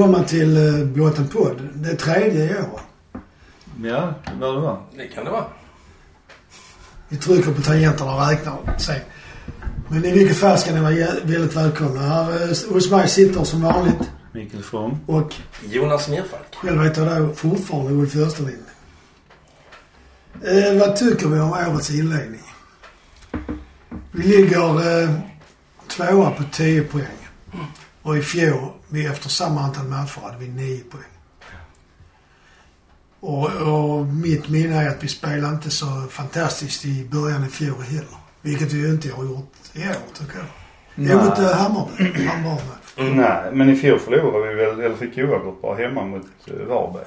Välkomna till uh, Blott en podd. Det är tredje i år. Ja, det bör det vara. Det kan det vara. Vi trycker på tangenterna och räknar sen. Men i vilket fall ska ni vara väldigt välkomna. Här eh, hos mig sitter som vanligt Mikael From. och Jonas Nerfalk. själv heter jag då fortfarande Ulf Österlind. Eh, vad tycker vi om årets inledning? Vi ligger eh, tvåa på 10 poäng. Och i fjol, vi efter samma antal matcher, hade vi 9 poäng. Och, och mitt minne är att vi spelade inte så fantastiskt i början i fjol heller. Vilket vi ju inte har gjort i år, tycker jag. Jo, mot eh, Hammarby. Hammarby. Nej, men i fjol förlorade vi väl, eller fick oavgjort bara hemma mot uh, Varberg.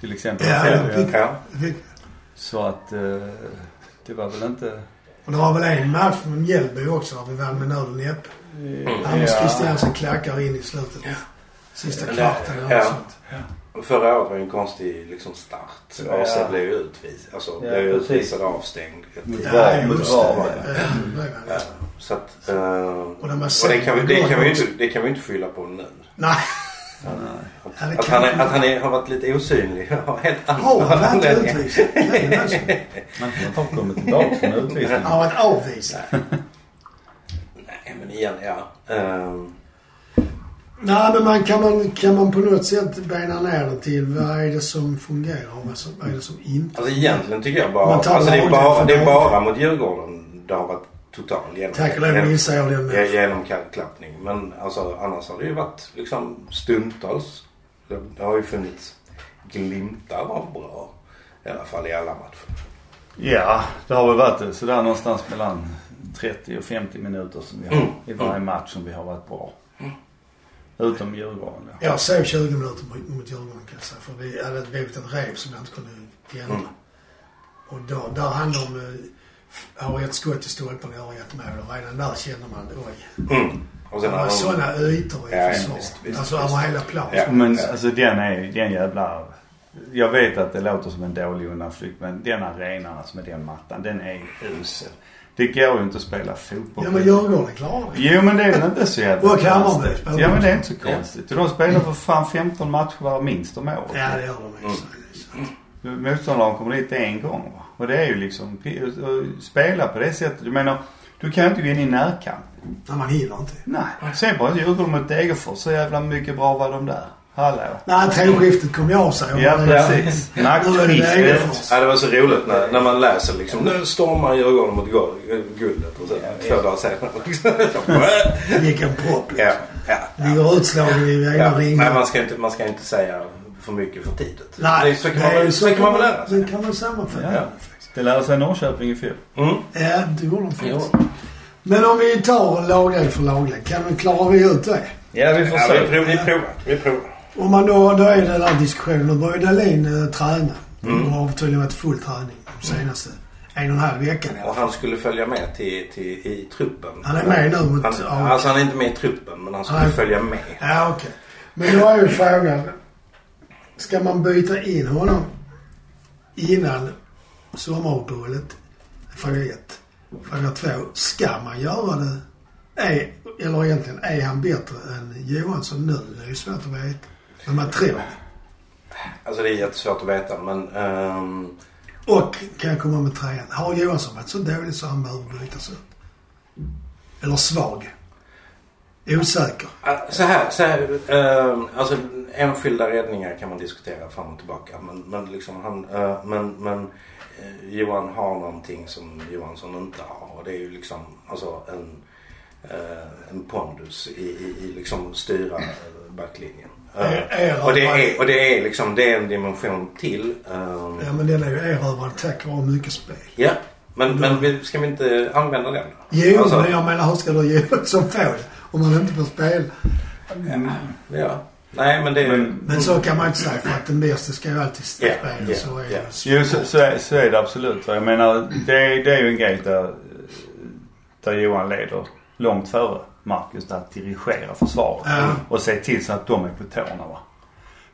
Till exempel. Ja, fick, Ja. fick. Så att uh, det var väl inte... Och det var väl en match med Mjällby också där vi vann med nöd och näppe. Mm. Anders Christiansen klackar in i slutet. Sista Men det- kvarten eller ja. något sånt. Förra året var ju en konstig liksom, start. Ja. AC blev ju utvisad. Alltså Ja, blev utvisad och avstängd. Mot Ja, mot just. Ja, han. Ja. Så att... Uh, Och de har och det kan, vi, det, kan vi inte, det kan vi inte skylla på nu. Nej. Ja. Ja, det Att kan han, är, att han är, har varit lite osynlig har helt andra Har han varit anledningar. Man kan inte kommit tillbaka från utvisning. Han har varit avvisad. Nej men igen, ja. Ehm, Nej, men man, kan, man, kan man på något sätt bena ner det till vad är det som fungerar och vad, som, vad är det som inte alltså egentligen tycker jag bara... Alltså det är bara, det är bara mot Djurgården det har varit total genom, Tack och lov inser jag ge- med. genomklappning. Men alltså annars har det ju varit liksom stundtals. Det, det har ju funnits glimtar av bra. I alla fall i alla matcher. Ja, det har väl varit sådär någonstans mellan 30 och 50 minuter som vi har Mm. i varje match som vi har varit bra. Utom Djurgården då. Jag såg 20 minuter mot, mot Djurgården kan jag säga. För vi hade bokat en rep som jag inte kunde ändra. Mm. Och då, där hann de eh, ha ett skott i stolpen och göra ett mål. Och redan där kände man oj. Mm. Och Det sen har var sådana ytor i Ja, försvar. visst, visst, alltså över hela planen. Ja. Men alltså den är, den jävla... Jag vet att det låter som en dålig undanflykt men den arenan alltså med den mattan, den är usel. Det går ju inte att spela fotboll. Ja men Djurgården klarar det. Jo men det är väl inte så jävla Och Hammarby konstigt. spelar Ja men det är inte så konstigt. De spelar för fan 15 matcher minst om året. Ja det gör de också. Motståndaren kommer dit en gång va. Och det är ju liksom, spela på det sättet. Du menar, du kan ju inte gå in i närkamp. Nej man hinner inte. Nej. Se bara Djurgården mot Degerfors. Så jävla mycket bra var de där. Hallå. Nej trådskiftet kom ju av sig. Ja precis. Nu är det Nackskiftet. Ja, det var så roligt när, när man läser liksom. Nu stormar Djurgården mot guld- guldet. Och så två dagar senare. liksom. gick en propp. ja, ja. Ligger utslagen i ena Ja, ringen. men man ska, inte, man ska inte säga för mycket för tidigt. Nej, det, så kan man, väl- så kan man väl lära sig. Det kan man sammanfatta Ja. det lärde sig Norrköping i fjol. Mm. Ja, det gjorde de faktiskt. Men om vi tar lagdel för lagdel, kan vi klara vi ut det? Ja vi får Ja, vi, se. provar, vi provar. Vi provar. Om man då, då är det den där diskussionen. Nu börjar Dahlin uh, träna. Mm. Det har tydligen varit full träning de senaste en och en halv veckan Och han skulle följa med till, till, i truppen. Han är med nu mot Han, AIK. alltså han är inte med i truppen men han skulle Nej. följa med. Ja, okej. Men då är ju frågan. Ska man byta in honom innan sommaruppehållet? Fråga ett. Fråga två. Ska man göra det? Är, eller egentligen, är han bättre än Johansson nu? Det är ju svårt att veta. Men man tror. Alltså det är jättesvårt att veta men ehm, Och kan jag komma med trean. Har Johansson varit så dålig så han behöver bytas ut? Eller svag? Osäker? så här, så här ehm, alltså enskilda räddningar kan man diskutera fram och tillbaka. Men, men liksom han, eh, men, men eh, Johan har någonting som Johansson inte har. Och det är ju liksom alltså en, eh, en pondus i, i, i liksom styra backlinjen. Eh, är- och, det är, och det är liksom, det är en dimension till. ehm, Ja men den är ju erövrad tack vare mycket spel. Ja, men, men vi- ska vi inte använda den då? Jo, Alltså- men jag menar hur ska du Johansson få det? Om han inte får spela. Ja. Nej men det är... Men, Men så kan man inte säga för att den bästa ska ju alltid spela. ja, så är ja. det. jo så, så, är, så är det absolut. Jag menar det, är- det är ju en grej där, där Johan leder långt före Marcus. Att dirigera försvaret. Ja. Och se till så att de är på tårna va.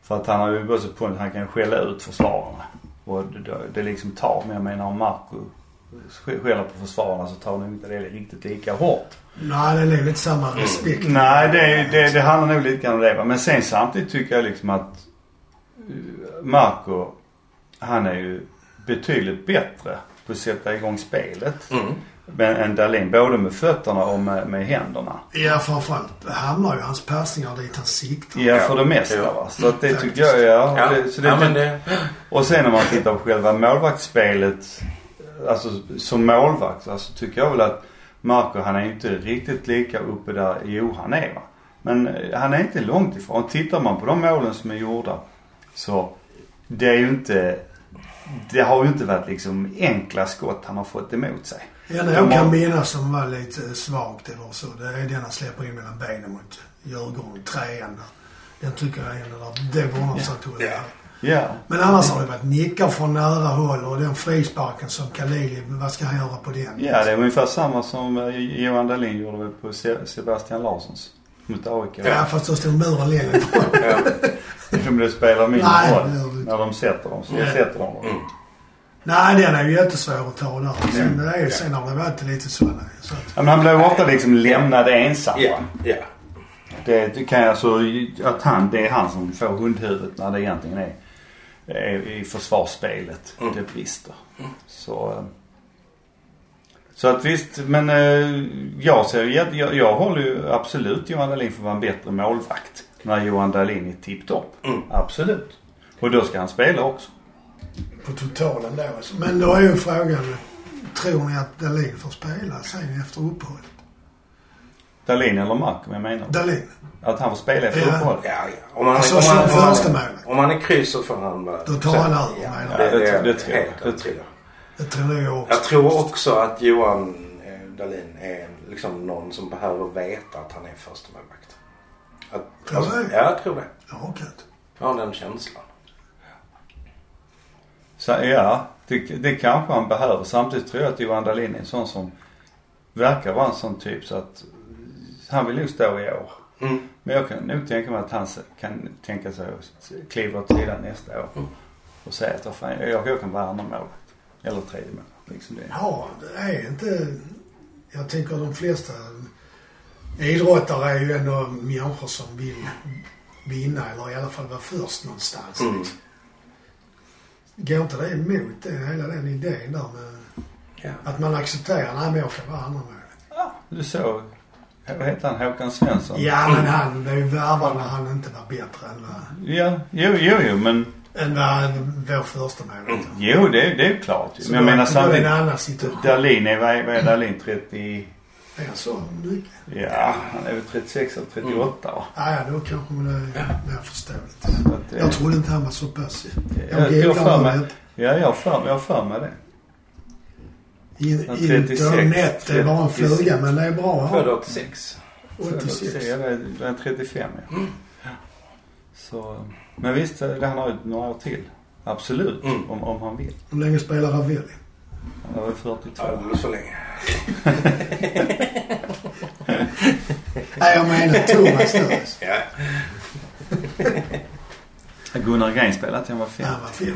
För att han har ju också på att han kan skälla ut försvararna. Och det, det, det liksom tar. Men jag menar om Marco skäller på försvararna så tar nog inte det riktigt lika hårt. Nej, det är nog inte samma respekt. Nej, det, det, det handlar nog lite grann om det. va. Men sen samtidigt tycker jag liksom att eh, Marco, han är ju betydligt bättre på att sätta igång spelet. Mm. Men än Dahlin, både med fötterna och med, med händerna. Ja, framförallt hamnar ju hans passningar dit han siktar. Ja, för det mesta Ja. va. Så att det Faktiskt. tycker jag, ja. Ja, Det, så det, ja men det... Och sen om man tittar på själva målvaktsspelet. Alltså som målvakt, alltså tycker jag väl att Marco han är inte riktigt lika uppe där Johan är va. Men eh, han är inte långt ifrån. Tittar man på de målen som är gjorda så det är ju inte, det har ju inte varit liksom enkla skott han har fått emot sig. En De jag kan minnas som var lite svagt eller så. Det är den han släpper in mellan benen mot Djurgården. Trean där. Den tycker jag är en av Det han sagt hål. Ja. Ja. Men annars har det varit nickar från nära håll och den frisparken som Khalili, vad ska han göra på den? Ja, det är ungefär samma som eh, Johan Dahlin gjorde på Se- Sebastian Larssons mot AIK. Ja, fast då stod muren längre ifrån. Ja. Det spelar mindre roll det det när de sätter dem. Så Ja. sätter de dem. Mm. Nej, den är ju jättesvår att ta där. Sen, det är, sen har det varit lite sådana. Så att, Ja, men han blev ofta liksom lämnad ensam. Ja. Ja. Det, det kan jag alltså, att han, det är han som får hundhuvudet när det egentligen är, är i försvarsspelet. Mm. Det brister. Så, eh, så att visst, men eh, jag ser ju, jag, jag håller ju absolut Johan Dahlin för att vara en bättre målvakt. När Johan Dahlin är tipptopp. Mm. Absolut. Och då ska han spela också. På totalen då. Men då är ju frågan, tror ni att Dahlin får spela sen efter uppehållet? Dahlin eller Mark, jag menar. Dahlin? Att han får spela efter Ja. uppehåll. Ja, ja. Om han, Alltså, om han, om han, första målet. om han är kryss så får han bara... Då tar han över, Ja, menar det, jag. det, Det- det det tror jag. Det övertygad. Det tror jag också. Jag tror också att Johan eh, Dahlin är liksom någon som behöver veta att han är första målvakt. Tror du det? Ja, jag tror det. Ja, okej. Jag har den känslan. Så ja, det, det kanske han behöver. Samtidigt tror jag att Johan Dahlin är en sån som verkar vara en sån typ så att han vill nog stå i år. Mm. Men jag kan nog tänka mig att han kan tänka sig att kliva åt sidan nästa år. Mm. Och säga att "Vad fan, jag, jag kan vara andra målvakt. Eller tredje målvakt. Liksom det. Ja, det är inte... Jag tänker de flesta idrottare är ju ändå människor som vill vinna eller i alla fall vara först någonstans. Mm. liksom. Går inte det emot det, hela den idén där med Ja. att man accepterar, nej men jag kan vara andra mål. Du såg, vad heter han, Håkan Svensson? Ja men han blev ju värvad när han inte var bättre än vad, Ja, jo, jo, jo men än vad vår första mål jo det, det är ju klart ju. Så Men jag menar samtidigt. Dahlin är, vad är Dahlin, 30? Är han så mycket? Ja, han är väl 36 eller 38 va? Ja, ja, då kanske det är mer förståeligt. Så att, Jag trodde inte han var så pass. jag, jag, googlar för mig, ja, jag har för, jag för mig det. In, Ja, 36, internet, det är bara en fluga men det är bra att Född ha. 86. 86. Ja, det är det är 35 ja. Ja. Så, men visst, det, han har ju några år till. Absolut, Mm. om, om han vill. Hur länge spelar Ravelli? Han är väl 42. Alldeles för länge. Nej, jag menar Thomas nu. Ja. Gunnar Grein spelade till han var 50. Han var 50.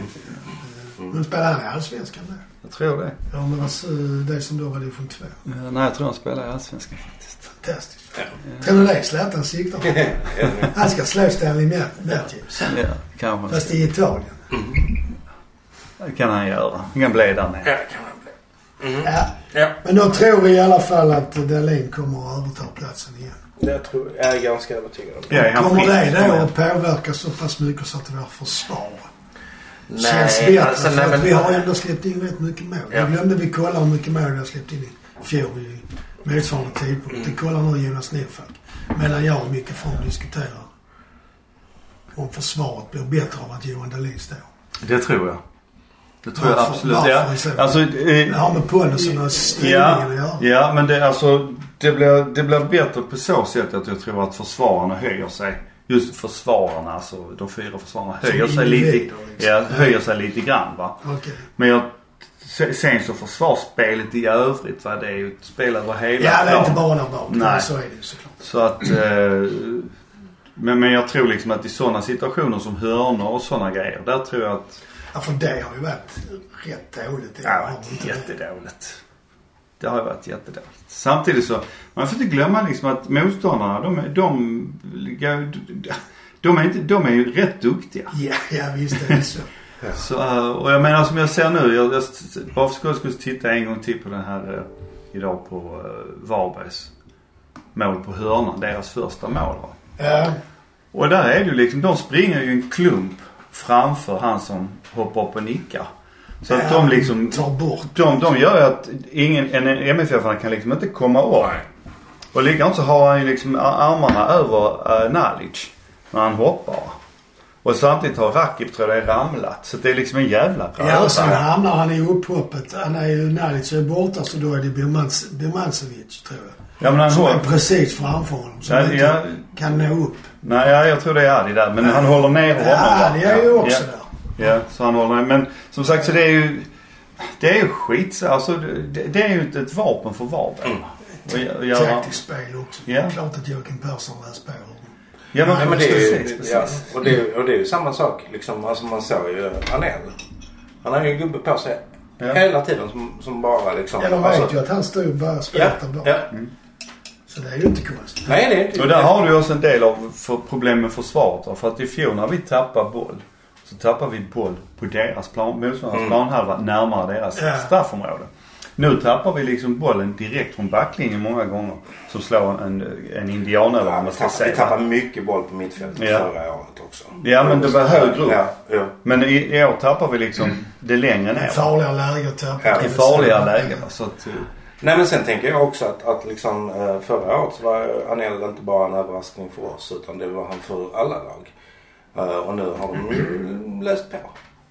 Men spelar han i Allsvenskan nu? Jag tror det. Ja, om det var så- det som då var division 2. Ja, nej, jag tror han spelar i Allsvenskan faktiskt. Fantastiskt. Ja. Tror du det Zlatan siktar på? Han ska slå Stanley Mat- Matthews. Ja, kanske. Fast i Italien. Det kan han göra. Han kan bli där nere. Ja, det kan bli. Mm. Ja. Ja, Men då tror vi i alla fall att Dahlin kommer att överta platsen igen. det tror jag. Jag är ganska övertygad om. Ja, kommer det då att påverka så pass mycket så att vårt försvar Nej, känns bättre? alltså, för nej, att men- vi har ändå släppt in rätt mycket mål. Ja. Jag glömde vi kolla hur mycket mål vi har släppt in i fjol i motsvarande tidpunkt. Mm. Det kollar nu Jonas Nordfalk. Medan jag och Micke From diskuterar om försvaret blir bättre av att Johan Dahlin står. Det tror jag. Det tror jag absolut. varför Ja. Alltså, Det eh, har med pondusen och ja, ställningen att göra. ja, men det, alltså, det, blir, det blir bättre på så sätt att jag tror att försvararna höjer sig. Just försvararna, alltså de fyra försvararna höjer sig lite, liksom. ja, höjer sig lite grann va. Okej. Men jag, se- sen så försvarsspelet i övrigt va, det är ju ett spel över hela Ja, det är inte bara där bak. Nej. Så är det ju såklart. Så att, eh, men, men jag tror liksom att i sådana situationer som hörnor och sådana grejer. Där tror jag att Ja, för det har ju varit rätt dåligt. Det Det har varit jättedåligt. Det har ju varit jättedåligt. Samtidigt så, man får inte glömma liksom att motståndarna, de, de, de, de, är, inte, de är ju rätt duktiga. Ja, ja visst är det så. Så, eh, och jag menar som jag ser nu, jag, jag bara för skojs skull titta en gång till på den här eh, idag på uh, Varbergs mål på hörnan, deras första mål. Va? Ja, Och där är det ju liksom, de springer ju en klump framför han som hoppar upp och nickar. Så att de liksom, tar bort. de, de gör ju att ingen, en MFF kan liksom inte komma upp. Och likadant så har han ju liksom armarna över uh, Nalic när han hoppar. Och samtidigt har Rakip tror jag ramlat. Så det är liksom en jävla Ja, och sen röra. hamnar han i upphoppet. Han är ju, Nalic är borta så då är det Birmans- Birmancevic tror jag. Ja men han Som är håller... precis framför honom. Som Ja, inte ja. kan nå upp. Nej, ja, jag tror det är Adi där. Men han håller ner honom. Ja, det är ju också ja. där. Ja, så han håller ner. Men som sagt så det är ju... Det är ju skit. Alltså det, det är ju ett, ett vapen för Varberg. Mm. Och Taktiskt spel också. Ja. Klart att Joakim Persson läst på. Ja, men, Ja, men det är ju, precis, ja, och, det, är- och det är ju samma sak liksom. Alltså man såg ju Anel. Han har ju en gubbe på sig Ja. hela tiden som, som bara liksom. Ja, de vet alltså, ju att han stod bara och ja, spelade bak. ja. Så det är ju inte konstigt. Nej det är inte. Och där har du också en del av för problem med försvaret. va? För att i fjol när vi tappade boll. Så tappade vi boll på deras plan, motståndarnas Mm. planhalva närmare deras Ja. straffområde. Nu tappar vi liksom bollen direkt från backlinjen många gånger. Som slår en, en indian eller vad man vi, ska tappade, vi säga. tappade mycket boll på mittfältet Ja. förra året också. Ja men det var högre upp. Ja, ja. Men i, i år tappar vi liksom det längre Det är ner. farliga lägen att tappa. Ja, I farliga säga. lägen. Så att, eh, Nej men sen tänker jag också att, att liksom, eh, förra året så var Anel inte bara en överraskning för oss utan det var han för alla lag. Eh, och nu har de ju läst på.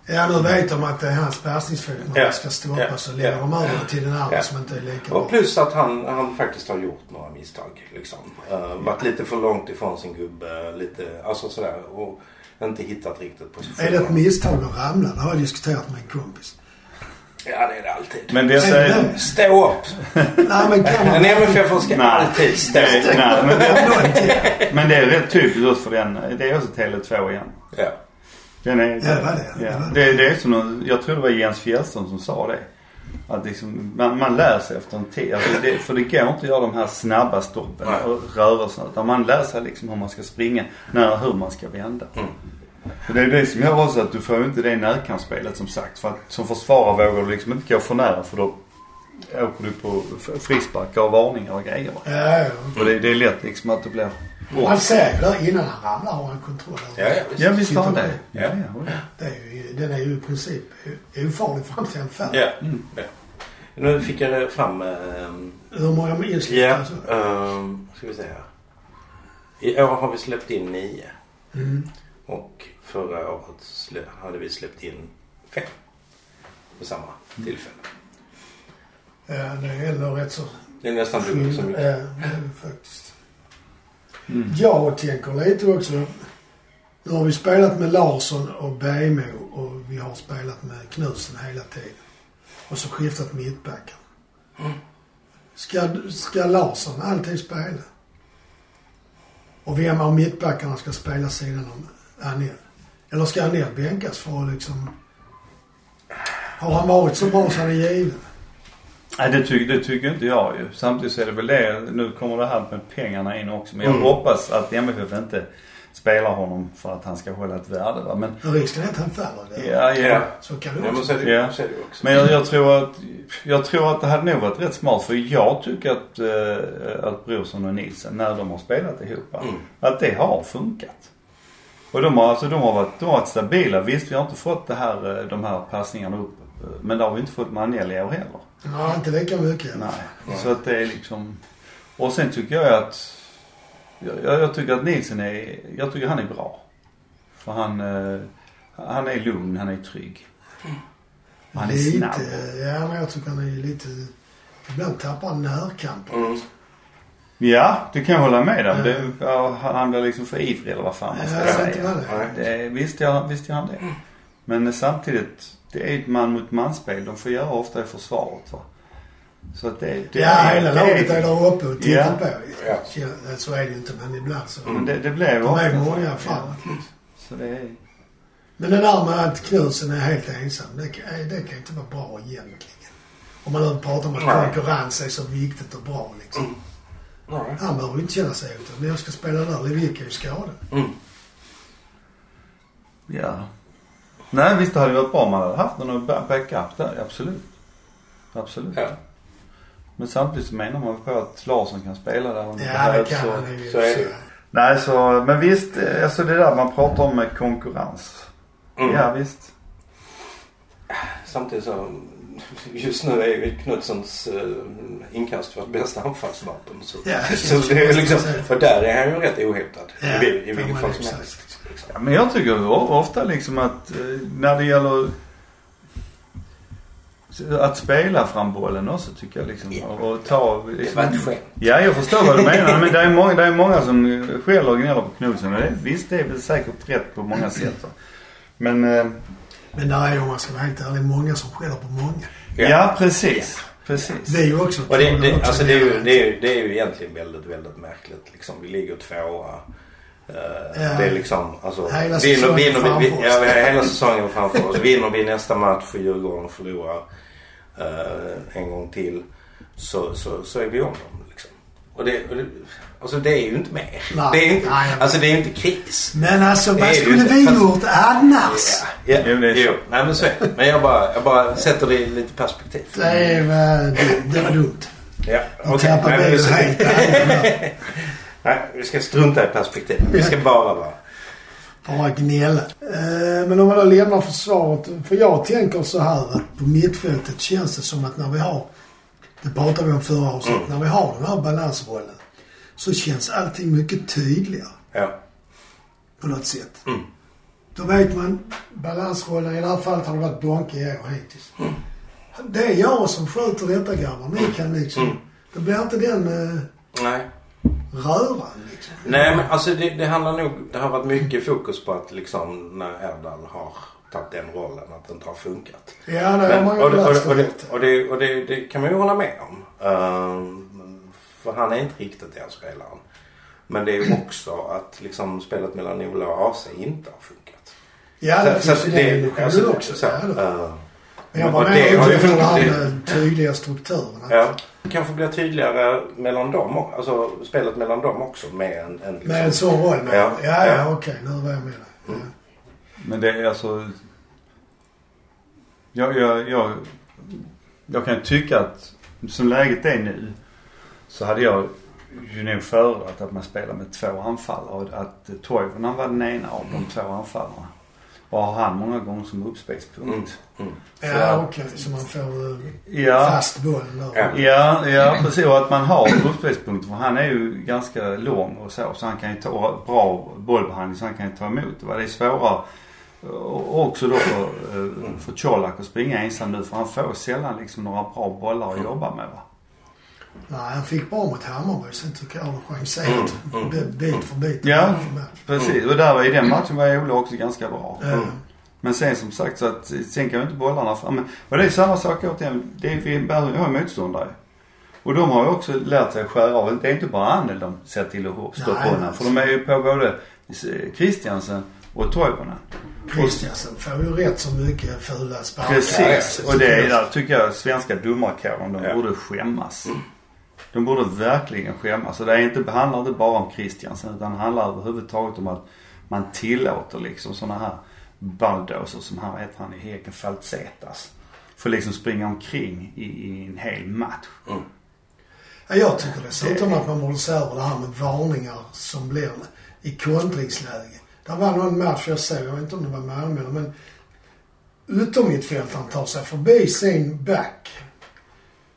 Ja, nu vet de att det är hans passningsfot när Ja. ska stoppas. Ja. Så lägger Ja. de över det till den andra Ja. som inte är lika bra. Och plus att han, han faktiskt har gjort några misstag. Liksom. Uh, varit lite för långt ifrån sin gubbe. Lite, alltså sådär. Och inte hittat riktigt position. Är det ett misstag att ramla? Det har jag diskuterat med en kompis. Ja det är det alltid. men det säger... Stå upp! Nej, men kan man... En MFF ska Nej. alltid stå upp. nej, men, det, men det är rätt typiskt också för den. Det är också Tele2 igen. Ja. Den är, Ja, det var det. Ja. Det var Det, det är som någon, jag tror det var Jens Fjällström som sa det. Att liksom, man, man lär sig efter en tid. Alltså det, för det går inte att göra de här snabba stoppen och rörelserna. Utan man lär sig liksom hur man ska springa, när hur man ska vända. Mm. Och det är det som gör också att du får inte det närkampsspelet som sagt. För att som försvarare vågar du liksom inte gå för nära för då åker du på frisparkar och varningar och grejer. va. Ja, ja. Och det, det är lätt liksom att det blir Man ser ju där innan han ramlar har han kontroll Ja, över ja, visst. Ja visst har han det. Ja, ja, ja. det. är ju, Den är ju i princip ofarlig fram till en färd. Ja. Mm. ja. Nu fick jag fram... ehm, Hur många insläpp Ja, alltså? um, ska vi se här. I år har vi släppt in nio. Mm. Och förra året hade vi släppt in fem. På samma tillfälle. Ja, det är ändå rätt så... Det är nästan dubbelt så Ja, mycket. det faktiskt. Mm. Jag tänker lite också. Nu har vi spelat med Larsson och Bejmo och vi har spelat med Knutsen hela tiden. Och så skiftat mittbackar. Mm. Ska, ska Larsson alltid spela? Och vem av mittbackarna ska spela sidan om Anel? Eller ska Anel bänkas för att liksom... Har han varit så bra så han är given? Nej det, tycker det tycker inte jag ju. Samtidigt så är det väl det, nu kommer det här med pengarna in också. Men jag Mm. hoppas att MFF inte spelar honom för att han ska hålla ett värde va. Men Men risken är att han faller där. ja, ja. Så kan det Ja, men också så Ja. också. Men jag, jag tror att, jag tror att det hade nog varit rätt smart för jag tycker att, eh, att Brorsson och Nilsen när de har spelat ihop, Mm. att det har funkat. Och de har, alltså, de har, varit, de har varit stabila. Visst vi har inte fått det här, eh, de här passningarna upp. eh, Men det har vi inte fått i år heller. Ja, inte lika mycket. Nej. Nej. Så att det är liksom. Och sen tycker jag att, jag, jag tycker att Nilsen är, jag tycker han är bra. För han, eh, han är lugn, han är trygg. Han är lite, snabb. Ja, men jag tycker han är lite... Ibland tappar han närkamp. Mm. Ja, det kan jag hålla med om. Ja. Det, ja, han blir liksom för ivrig eller vad fan man ska Ja, säga. det är. Det, är- visst, gör, visst han det. Men samtidigt, det är ett man mot man-spel. De får göra ofta i försvaret va. Så att det, det Ja, hela laget är där uppe och tittar Ja. på. Ja. Ja, Så är det ju inte, men ibland så. Men det, det blev De är många så. framåt. Så det är... Men det där med att Knutsen är helt ensam, det, kan- det kan inte vara bra egentligen. Om man nu pratar om att konkurrens är så viktigt och bra liksom. Nej. Han behöver ju inte känna sig hotad. Men jag ska spela där, Lewicka är ju skadad. Mm. Ja. Nej visst det hade varit bra om man hade haft någon ba- backup där. Absolut. Absolut. Ja. Men samtidigt så menar man på att Larsson kan spela där om det Ja, det behövs. kan han ju. så är det. Nej så, men visst, eh, alltså det där man pratar om med konkurrens. Mm. Ja visst. Samtidigt så, just nu är ju Knutsens uh, inkast vårt bästa anfallsvapen. Så, Ja, så det är liksom, och där är han ju rätt ohotad. Ja, I, I vilket fall som helst. Ja, men jag tycker ofta liksom att eh, när det gäller att spela fram bollen också tycker jag liksom. Ja. Och, och ta Det liksom, var ett skämt. Ja, jag förstår vad du menar. Men det är många, det är många som skäller och gnäller på. Och det, visst, det är väl säkert rätt på många sätt. Men, eh, Men där är ju, om man ska vara helt ärlig, många som skäller på många. ja, precis. Precis. Det är ju också Och det, det, också. alltså det, är ju, det, är ju, det är ju egentligen väldigt, väldigt märkligt. Liksom, vi ligger tvåa. Eh, Ja. Det är liksom, alltså, Hela vinner, säsongen vinner, vi, framför vi, oss. ja, vi har hela säsongen framför oss. Vinner vi nästa match för Djurgården och förlorar eh, en gång till så, så, så är vi om dem. Liksom. Och det, och det, alltså det är ju inte mer. Nej. Det är inte, Nej, vet. alltså det är ju inte kris. Men alltså vad ju skulle vi Fast- gjort annars? Ja, ja, Jo, det är så. jo. Nej men så är det. Men jag bara, jag bara sätter det i lite perspektiv. Det, är, väl- det, det var dumt. Ja, Och okej. tappar Nej, men bilen så- helt. Nej, vi ska strunta i perspektiv. Vi ska bara vara. Bara gnälla. Eh, men om man då lämnar försvaret. För jag tänker så här att på mittfältet känns det som att när vi har, det pratade vi om förra avsnittet, Mm. när vi har den här balansrollen så känns allting mycket tydligare Ja. på något sätt. Mm. Då vet man balansrollen. I det här fallet har det varit Bonke i år hittills. Mm. Det är jag som skjuter detta grabbar. Ni kan liksom. Mm. Det blir inte den uh, Nej. röran liksom. Nej men alltså det, det handlar nog, det har varit mycket fokus på att liksom när Erdal har tagit den rollen att det inte har funkat. Ja, det har man ju och, det, och, och, det, och, det, och det, det kan man ju hålla med om. Ehm, för han är inte riktigt den spelaren. Men det är också att liksom spelet mellan Ola och AC inte har funkat. Ja, det finns ju den dimensionen alltså, också. så, ja, Men jag bara det menar utifrån det här tydliga strukturerna. Ja. Det kanske blir tydligare mellan dem också. Alltså spelet mellan dem också med en... en liksom, Med en sån roll. Ja. Ja, ja, Ja. okej. Nu var jag med dig. Ja. Men det är alltså... Jag, jag, jag, jag kan tycka att som läget är nu så hade jag ju nog föredragit att man spelar med två anfallare och att Toivonen var den ena av de två anfallarna. Och har han många gånger som uppspelspunkt. Mm. Så Ja, okej. Så man får uh, Ja. fast bollen där. Ja. Ja, ja precis. Och att man har uppspelspunkter. För han är ju ganska lång och så. Så han kan ju ta bra bollbehandling så han kan ju ta emot det. är svårare och också då för, eh, för Colak att springa ensam nu. För han får sällan liksom några bra bollar att jobba med va. Nej, han fick bra mot Hammarby. Sen tycker jag det chanserat Mm, mm. bit för bit. Ja. match. Precis. Och där var, i den matchen var Ola också ganska bra. Ja. Men sen som sagt så att sen kan ju inte bollarna fram. Men, och det är samma sak återigen. Det är, vi behöver ju ha motståndare. Och de har ju också lärt sig skära av. Det är inte bara Annel de ser till att stoppa undan. För de är ju på både Christiansen och Toivonen. Christiansen får ju rätt så mycket fula sparkar. Precis. Och det är där tycker jag svenska domarkåren, de Ja. borde skämmas. De borde verkligen skämmas. Och det är inte, handlar inte bara om Christiansen utan det handlar överhuvudtaget om att man tillåter liksom sådana här bulldozer som han, vad heter han i Häcken, Faltsetas. Får liksom springa omkring i, i en hel match. Ja, jag tycker dessutom att man borde se över det här med varningar som blir i kontringsläge. Det var någon match jag såg, jag vet inte om det var Malmö men yttermittfältaren tar sig förbi sin back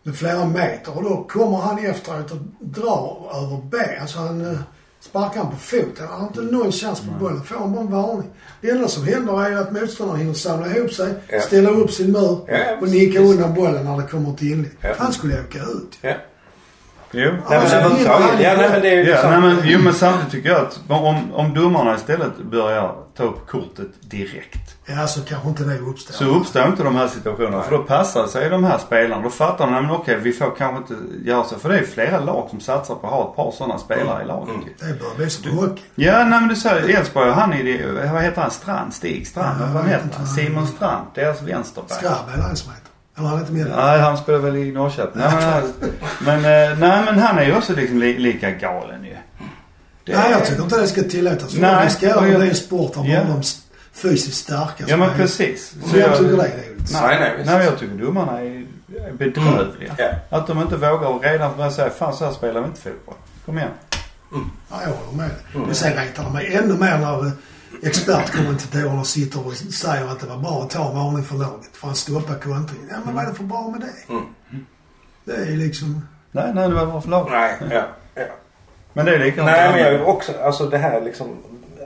med flera meter och då kommer han efteråt och drar över ben. Alltså han eh, sparkar han på foten. Han har inte någon chans på bollen. Får han bara en varning. Det enda som händer är ju att motståndaren hinner samla ihop sig, Ja. ställa upp sin mur Ja, och nicka undan bollen när det kommer till inlägg. Ja. Han skulle åka ut. Ja. Jo. Nej, men överhuvudtaget. Ja, nej, men det är ju Ja, sant. nej, men, jo men samtidigt tycker jag att om, om domarna istället börjar ta upp kortet direkt. Ja, så kanske inte det uppstår. Så uppstår inte de här situationerna. För då passar sig de här spelarna. Då fattar de, nej, men okej vi får kanske inte göra så. För det är flera lag som satsar på att ha ett par sådana spelare i laget ju. Det börjar bli som hockey. Ja, nej men du säger Elfsborg, han är det, vad heter han? Strand? Stig Strand? Ja, vad heter han? vad Simon. Strand. Deras vänsterback. Skrabb är det han som heter. Eller han är inte med där. Nej, han spelar väl i Norrköping. Nej, men, han- men, eh, nej, men han är ju också liksom li, lika galen ju. Det- Nej, jag tycker inte det ska tillåtas. Nej, det ska och jag- det är en sport där Ja. bara de fysiskt starka Ja men precis. Om jag tycker det, det är lite Nej, nej. Nej, men jag tycker domarna är är bedrövliga. Ja. Att de inte vågar redan börja säga fan så här spelar vi inte fotboll. Kom igen. Ja, jag håller med dig. Men sen retar de mig ännu mer när expertkommentatorerna sitter och säger att det var bra att ta en varning för laget. För han stoppade kontringen. Ja, men vad är det för bra med det? Mm. Det är ju liksom... Nej, nej det var bra för lag. Nej, ja. ja. Men det är likadant. Nej, men jag är också, alltså det här liksom.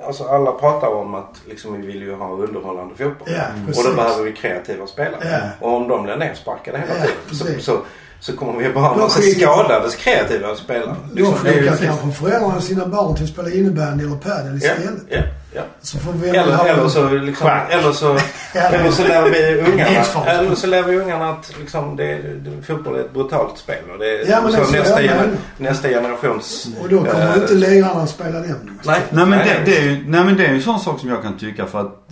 Alltså alla pratar om att liksom vi vill ju ha underhållande fotboll. Ja, och då behöver vi kreativa spelare. Ja. Och om de blir nersparkade hela Ja, tiden så, så, så kommer vi bara ha en massa skadade kreativa spelare. Då Liksom, skickar kanske föräldrarna sina barn till att spela innebandy eller padel istället. ja, ja. Så får vi Eller, ha- eller så liksom, eller så, Ja. eller så lär vi ungarna, eller så lär vi ungarna att liksom det, det, fotboll är ett brutalt spel. Och det, Ja, men så det är så nästa, menar. nästa generations... Och då kommer eh, inte lirarna att spela den. Nej, Nej men, nej, det, det är ju, nej men det är ju en sån sak som jag kan tycka för att,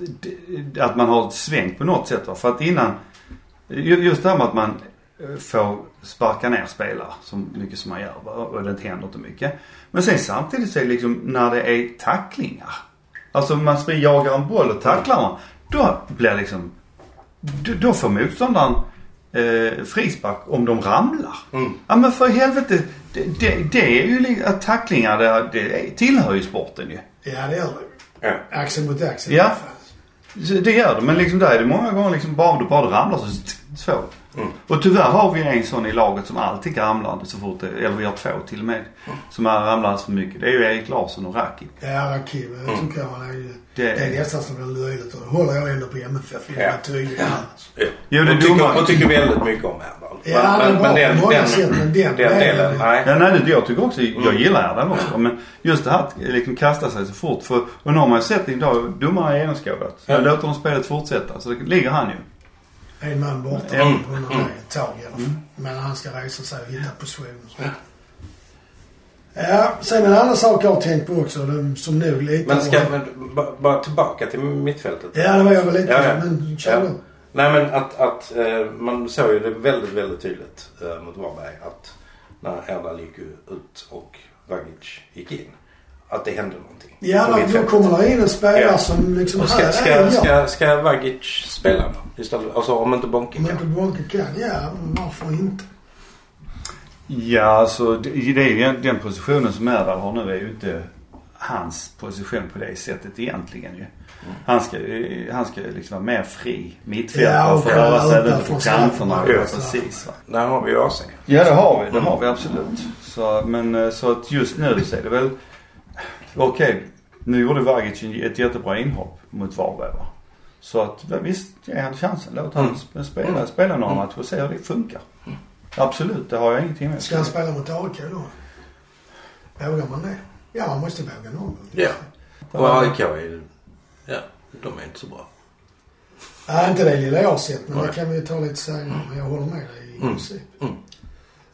det- att man har ett svängt på något sätt. Va? För att innan, ju- just det här med att man eh, får sparka ner spelare så mycket som man gör va? och det händer inte mycket. Men sen samtidigt så är det liksom när det är tacklingar. Alltså man springer, jagar en boll och tacklar man. Då blir liksom, då, då får motståndaren eh, frispark om de ramlar. Mm. Ja men för helvete. Det, det, det är ju att tacklingar det, det tillhör ju sporten ju. Ja, det gör det. Ja. Axel mot axel Ja. Det gör det. Men liksom där är det många gånger liksom bara du bara ramlar så så. Mm. Och tyvärr har vi en sån i laget som alltid ramlar så fort det, eller vi har två till och med. Som har ramlat alldeles för mycket. Det är ju Erik Larsson och Raki. Ja, Rakim. Jag tycker han är ju... Det- Det är nästan som en löjligt och det håller jag ändå på MFF. Ja. är tydlig här. Ja. Jo, det och, tycker, och tycker väldigt mycket om Erdal. Ja, han är bra på många sätt, men den den delen- nej. Ja, nej, det- jag tycker också, jag Mm. gillar den också. Men just det här att liksom kasta sig så fort. För, och nu har man ju sett idag, domarna är genomskådat. Ja. Låter de spelet fortsätta. Så det ligger han ju. En man borta Mm. under mig ett tag i alla fall. Men han ska resa sig och hitta position och så. Ja, sen en annan sak jag har tänkt på också. Som nog lite... Men ska ba- bara tillbaka till mittfältet. Ja, det var jag väl lite Ja, ja. Men kör Ja. Nej men att, att eh, man såg ju det väldigt, väldigt tydligt eh, mot Varberg att när Erdal gick ut och Vagic gick in. Att det hände någonting. Ja, då, kommer det in en spelare Ja. som liksom... Och här ska, ska, ska, ska Vagic spela då? Istället, alltså om inte Bonke Om kan. inte Bonke kan, ja varför inte? Ja, alltså det, det är ju den, positionen som Erdal har nu är ju inte hans position på det sättet egentligen ju. Han ska, ju- han ska liksom vara mer fri mittfältare Ja, och röra sig från på kanterna. Ja, precis. Va? Där har vi ju AC. Ja, det har vi. Det har vi absolut. Så, men eh, så att just nu så är det väl, okej, nu gjorde Vagic ett jättebra inhopp mot Varberg va. Så att visst, ge han chansen. Låt han Mm. sp- spela, spela några matcher och se hur det funkar. Absolut, det har jag ingenting med. Ska han spela mot AIK då? Vågar man det? Ja, man måste våga någon gång. Ja. Och AIK är Ja, de är inte så bra. Nej, inte det lilla jag har sett, men Nej. det kan vi ju ta lite senare. Men jag håller med dig i Mm. princip. Mm.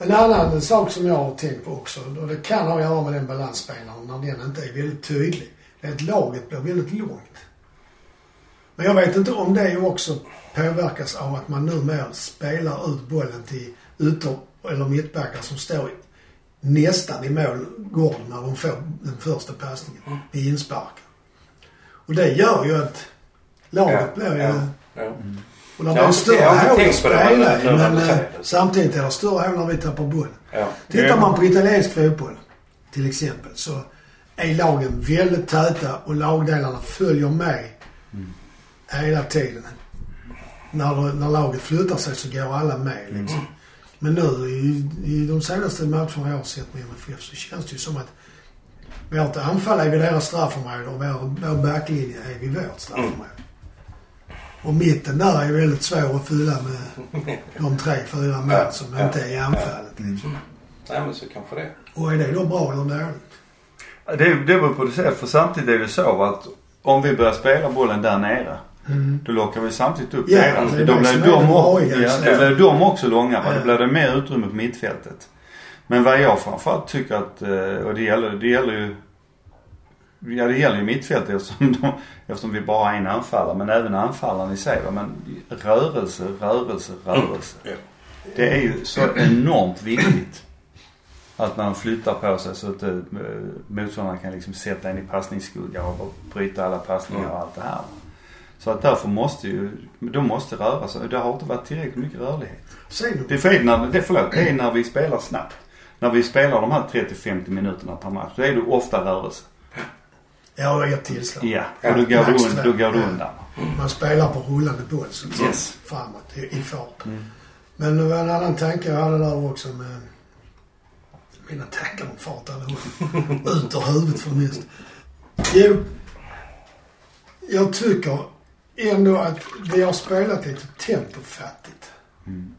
En annan sak som jag har tänkt på också, och det kan ha att göra med den balansspelaren när den inte är väldigt tydlig. Det är att laget blir väldigt långt. Men jag vet inte om det också påverkas av att man numera spelar ut bollen till ytter eller mittbackar som står nästan i målgården när de får den första passningen vid inspark. Och det gör ju att laget blir ju... ja, ja. Och det blir har större hål att spela men i. Men du eh, samtidigt är det större hål när vi tappar bollen. Ja. Tittar man på italiensk fotboll till exempel så är lagen väldigt täta och lagdelarna följer med hela tiden. När, när laget flyttar sig så går alla med liksom. Men nu i, i de senaste matcherna jag har sett med MFF så känns det ju som att vårt anfall är vid deras straffområde och vår, vår backlinje är vid vårt straffområde. Och mitten där är väldigt svår att fylla med de tre, fyra Ja, mål som ja, inte är i anfallet. Liksom. Nej men så kanske det. Och är det då bra eller dåligt? Det, det beror på det sätt. För samtidigt är det så att om vi börjar spela bollen där nere. Mm. Då lockar vi samtidigt upp Ja, deras. det är Då det blir de, det också, vanliga, ja, så. då blir de också långa. Va? Ja. Då blir det mer utrymme på mittfältet. Men vad jag framförallt tycker att, eh, och det gäller, det gäller ju Ja det gäller ju mittfältet eftersom, de, eftersom vi bara har en anfallare. Men även anfallaren i sig. Men rörelse, rörelse, rörelse. Ja. Det är ju så enormt viktigt. Att man flyttar på sig så att eh, motståndaren kan liksom sätta en i passningsskugga och bryta alla passningar och allt det här. Så att därför måste ju, de måste röra sig. Det har inte varit tillräckligt mycket rörlighet. Det är fel när, det, förlåt, det är när vi spelar snabbt. När vi spelar de här 30-50 minuterna per match, då är det ofta rörelse. Ja, ett tillslag. Ja, och då går, Max du, un, då går du undan. Man spelar på rullande boll så att. Yes. Framåt, i, i fart. Mm. Men det var en annan tanke jag hade där också med mina tackar om fart allihop. Ut ur huvudet för mesta. Jo, jag tycker ändå att vi har spelat lite tempofattigt. Mm.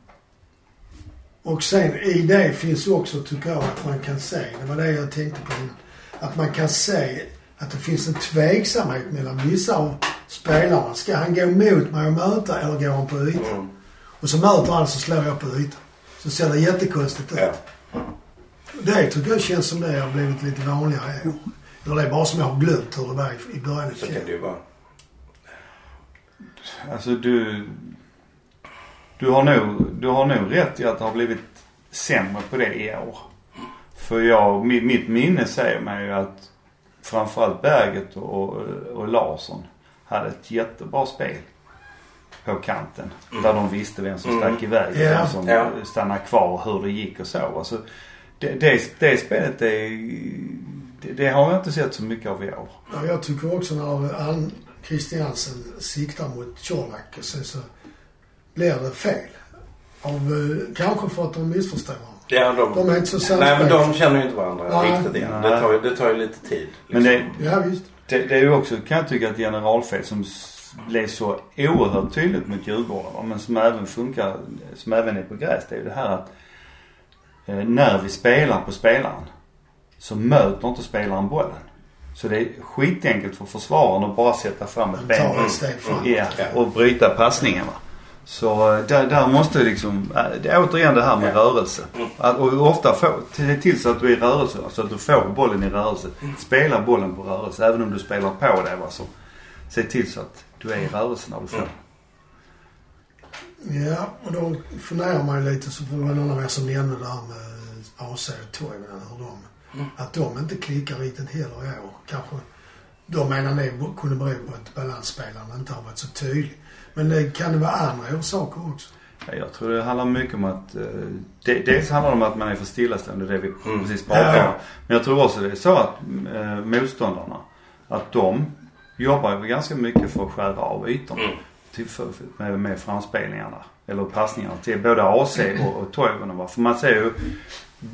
Och sen i det finns också, tycker jag, att man kan se, det var det jag tänkte på innan, att man kan se att det finns en tveksamhet mellan vissa av spelarna. Ska han gå mot mig och möta eller går han på ytan? Mm. Och så möter han så slår jag på ytan. Så ser det jättekonstigt ut. Ja. Det tycker jag känns som det har blivit lite vanligare i år. Eller det är bara som jag har glömt hur det var i- början av Så kan det fjol. ju vara. Alltså du, du har nog, du har nog rätt i att det har blivit sämre på det i år. För jag, mitt, mitt minne säger mig ju att framförallt Berget och, och Larsson hade ett jättebra spel på kanten. Där de visste vem som stack Mm. iväg och Ja. vem som Ja. stannade kvar och hur det gick och så. Alltså, det, det, det spelet det, det har jag inte sett så mycket av i år. Ja, jag tycker också när Ann Christiansen siktar mot Colak och sen så blir det fel. Av, eh, kanske för att de missförstår. Ja, de, De är inte så Nej men de känner ju inte varandra Nej. riktigt igen. Det tar, ju- det tar ju lite tid. Men det, Ja, visst. Det, det är ju också, kan jag tycka, ett generalfel som blev så oerhört tydligt mot Djurgården. Men som även funkar, som även är på gräs. Det är ju det här att eh, när vi spelar på spelaren så möter inte spelaren bollen. Så det är skitenkelt för försvararen att bara sätta fram ett ben tar ett steg framåt. ja, och bryta passningen. Va? Så eh, där, där måste liksom, eh, det är återigen det här med Ja. rörelse. Att, och ofta få, se till så att du är i rörelse. Så att du får bollen i rörelse. Spela bollen på rörelse. Även om du spelar på det va. Så se till så att du är i rörelse när du får. Mm. Ja, och då funderar man ju lite, så var det någon av er som nämnde det här med AC och Toivonen, hur de, Mm. att de inte klickar riktigt heller i år. Kanske, de menar ni kunde bero på att balansspelaren inte har varit så tydlig. Men det kan det vara andra orsaker också? Ja, Jag tror det handlar mycket om att, eh, de, dels handlar det om att man är för stillastående, det vi Mm. precis pratade Ja. om. Men jag tror också det är så att eh, motståndarna, att de jobbar ju ganska mycket för att skära av ytorna. Mm. Till, för, för, med, med framspelningarna. Eller passningarna till både AC och, och Toivonen. För man ser ju,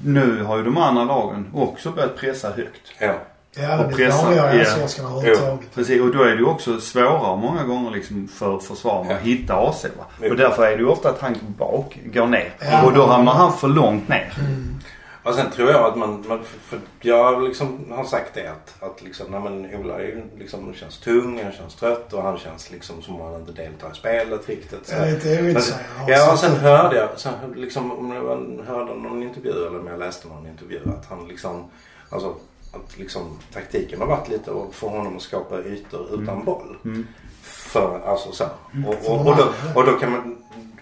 nu har ju de andra lagen också börjat pressa högt. Ja. Ja, det Och blir pressa, vanligare i ja. allsvenskan överhuvudtaget. Precis, och då är det ju också svårare många gånger liksom för försvararna Ja. att hitta AC va. Och därför är det ju ofta att han bak, går ner. Ja. Och då hamnar han för långt ner. Mm. Och sen tror jag att man, man för jag liksom har sagt det att, att liksom, nej men Ola är ju liksom, känns tung, han känns trött och han känns liksom som om han inte deltar i spelet riktigt. Så. Jag är lite Men, ja och sen hörde jag, sen, liksom, om det var, hörde någon intervju eller om jag läste någon intervju att han liksom, alltså att liksom taktiken har varit lite att få honom att skapa ytor utan boll. Mm. För, alltså så. Och, För och, de och, då, och då kan man,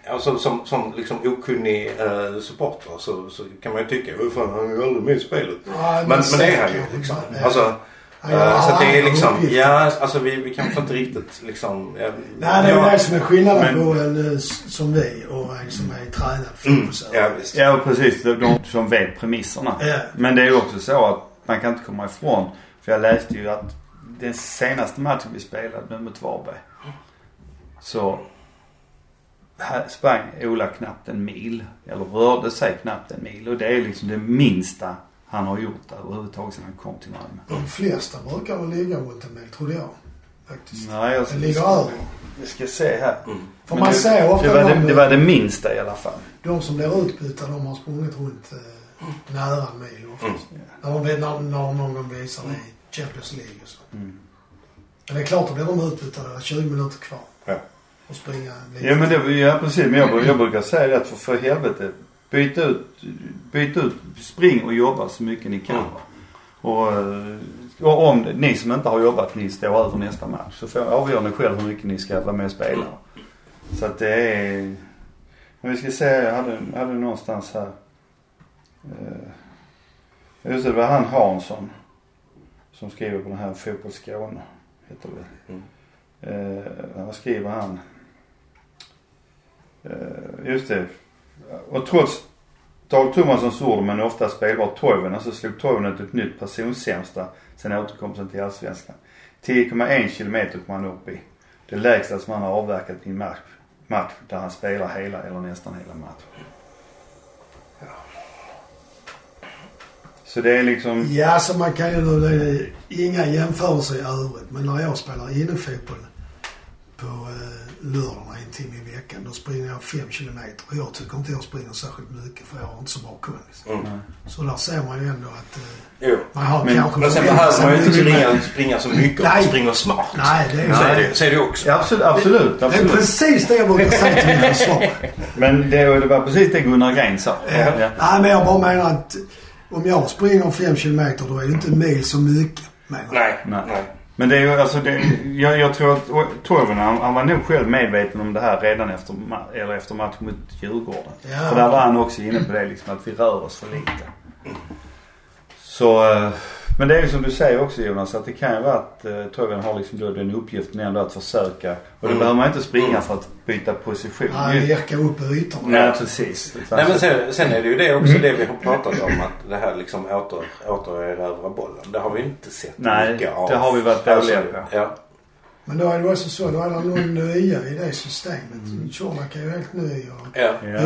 alltså som, som liksom okunnig eh, supporter så, så kan man ju tycka, "Åh, fan han är ju aldrig med i spelet. Ja, Men, men det är han ju liksom. Ja. Alltså, gör eh, så att det är liksom, uppgifter. ja alltså vi, vi kanske inte riktigt liksom. Ja, Nej, det är ja, det som är skillnaden Men- på en eh, som vi och en som är tränad Mm, fotbollsspelare. ja visst. Ja precis, de, de som vet premisserna. Ja. Men det är ju också så att man kan inte komma ifrån. För jag läste ju att den senaste matchen vi spelade nu mot Varberg. Så sprang Ola knappt en mil. Eller rörde sig knappt en mil. Och det är liksom det minsta han har gjort överhuvudtaget sedan han kom till Malmö. De flesta brukar väl ligga runt en mil, trodde jag. Faktiskt. Nej, jag Det ligger över. Vi ska se här. Mm. För man det, ser ofta det var det, de, det var det minsta i alla fall. de som blir utbytta, de har sprungit runt eh, nära en mil oftast. När, de, när, de någon gång visar det i Champions League och så. Mm. Men det är klart, då blir de utbytta 20 minuter kvar. Ja. Och springa lite. Ja men det, ja precis. Men jag, jag brukar säga det att för, för helvete. Byt ut, byt ut, spring och jobba så mycket ni kan. Mm. Och, eh, och om ni som inte har jobbat, ni står över nästa match. Så får, avgör ni själv hur mycket ni ska vara med och spela. Så att det är... Men vi ska se, jag hade, hade någonstans här. Eh, just det, det var han Hansson. Som skriver på den här Fotboll Skåne. Heter det. Mm. Eh, vad skriver han? Eh, just det. Och trots Dag Tomassons ord men ofta spelbar Toivonen så slog Toivonen ett nytt personsämsta sen återkomsten till Allsvenskan. 10,1 kilometer kom han upp i. Det lägsta som han har avverkat i en match, match där han spelar hela eller nästan hela matchen. Så det är liksom, Ja, så man kan ju det är inga jämförelser i övrigt. Men när jag spelar innefotboll på eh, lördagarna en timme i veckan, då springer jag fem kilometer. Och jag tycker inte jag springer särskilt mycket för jag har inte så bra kondis. Mm. Så där ser man ju ändå att eh, Jo. man har Men- kanske Men sen behöver man ju inte springa, springa så mycket Nej. och springa smart. Nej, det är Så är Nej. det, så är det också. ja, absolut, absolut, Det är absolut. precis det jag brukar säga till mina försvar. Men det, det var precis det Gunnar Gren sa. Ja. Nej, men jag bara menar att om jag springer fem kilometer då är det inte en mil så mycket. Menar. Nej, Nej. nej. Men det är ju alltså det, jag, jag tror att Toivonen han, han var nog själv medveten om det här redan efter, eller efter matchen mot Djurgården. Ja. För där var han också inne på det liksom att vi rör oss för lite. Så, eh, men det är ju som du säger också Jonas att det kan ju vara att eh, Toivonen har liksom då den uppgiften ändå att försöka. Och det Mm. behöver man inte springa för att byta position. Nej, lirka upp ytorna. Nej precis. Nej men sen, sen är det ju det också det vi har pratat om att det här liksom åter, återerövra bollen. Det har vi inte sett Nej, mycket av. det har vi varit dåliga på. Ja. Men då är det också så, då är det någon nya i det systemet. Mm. Är ju helt ny och Ja. Ja.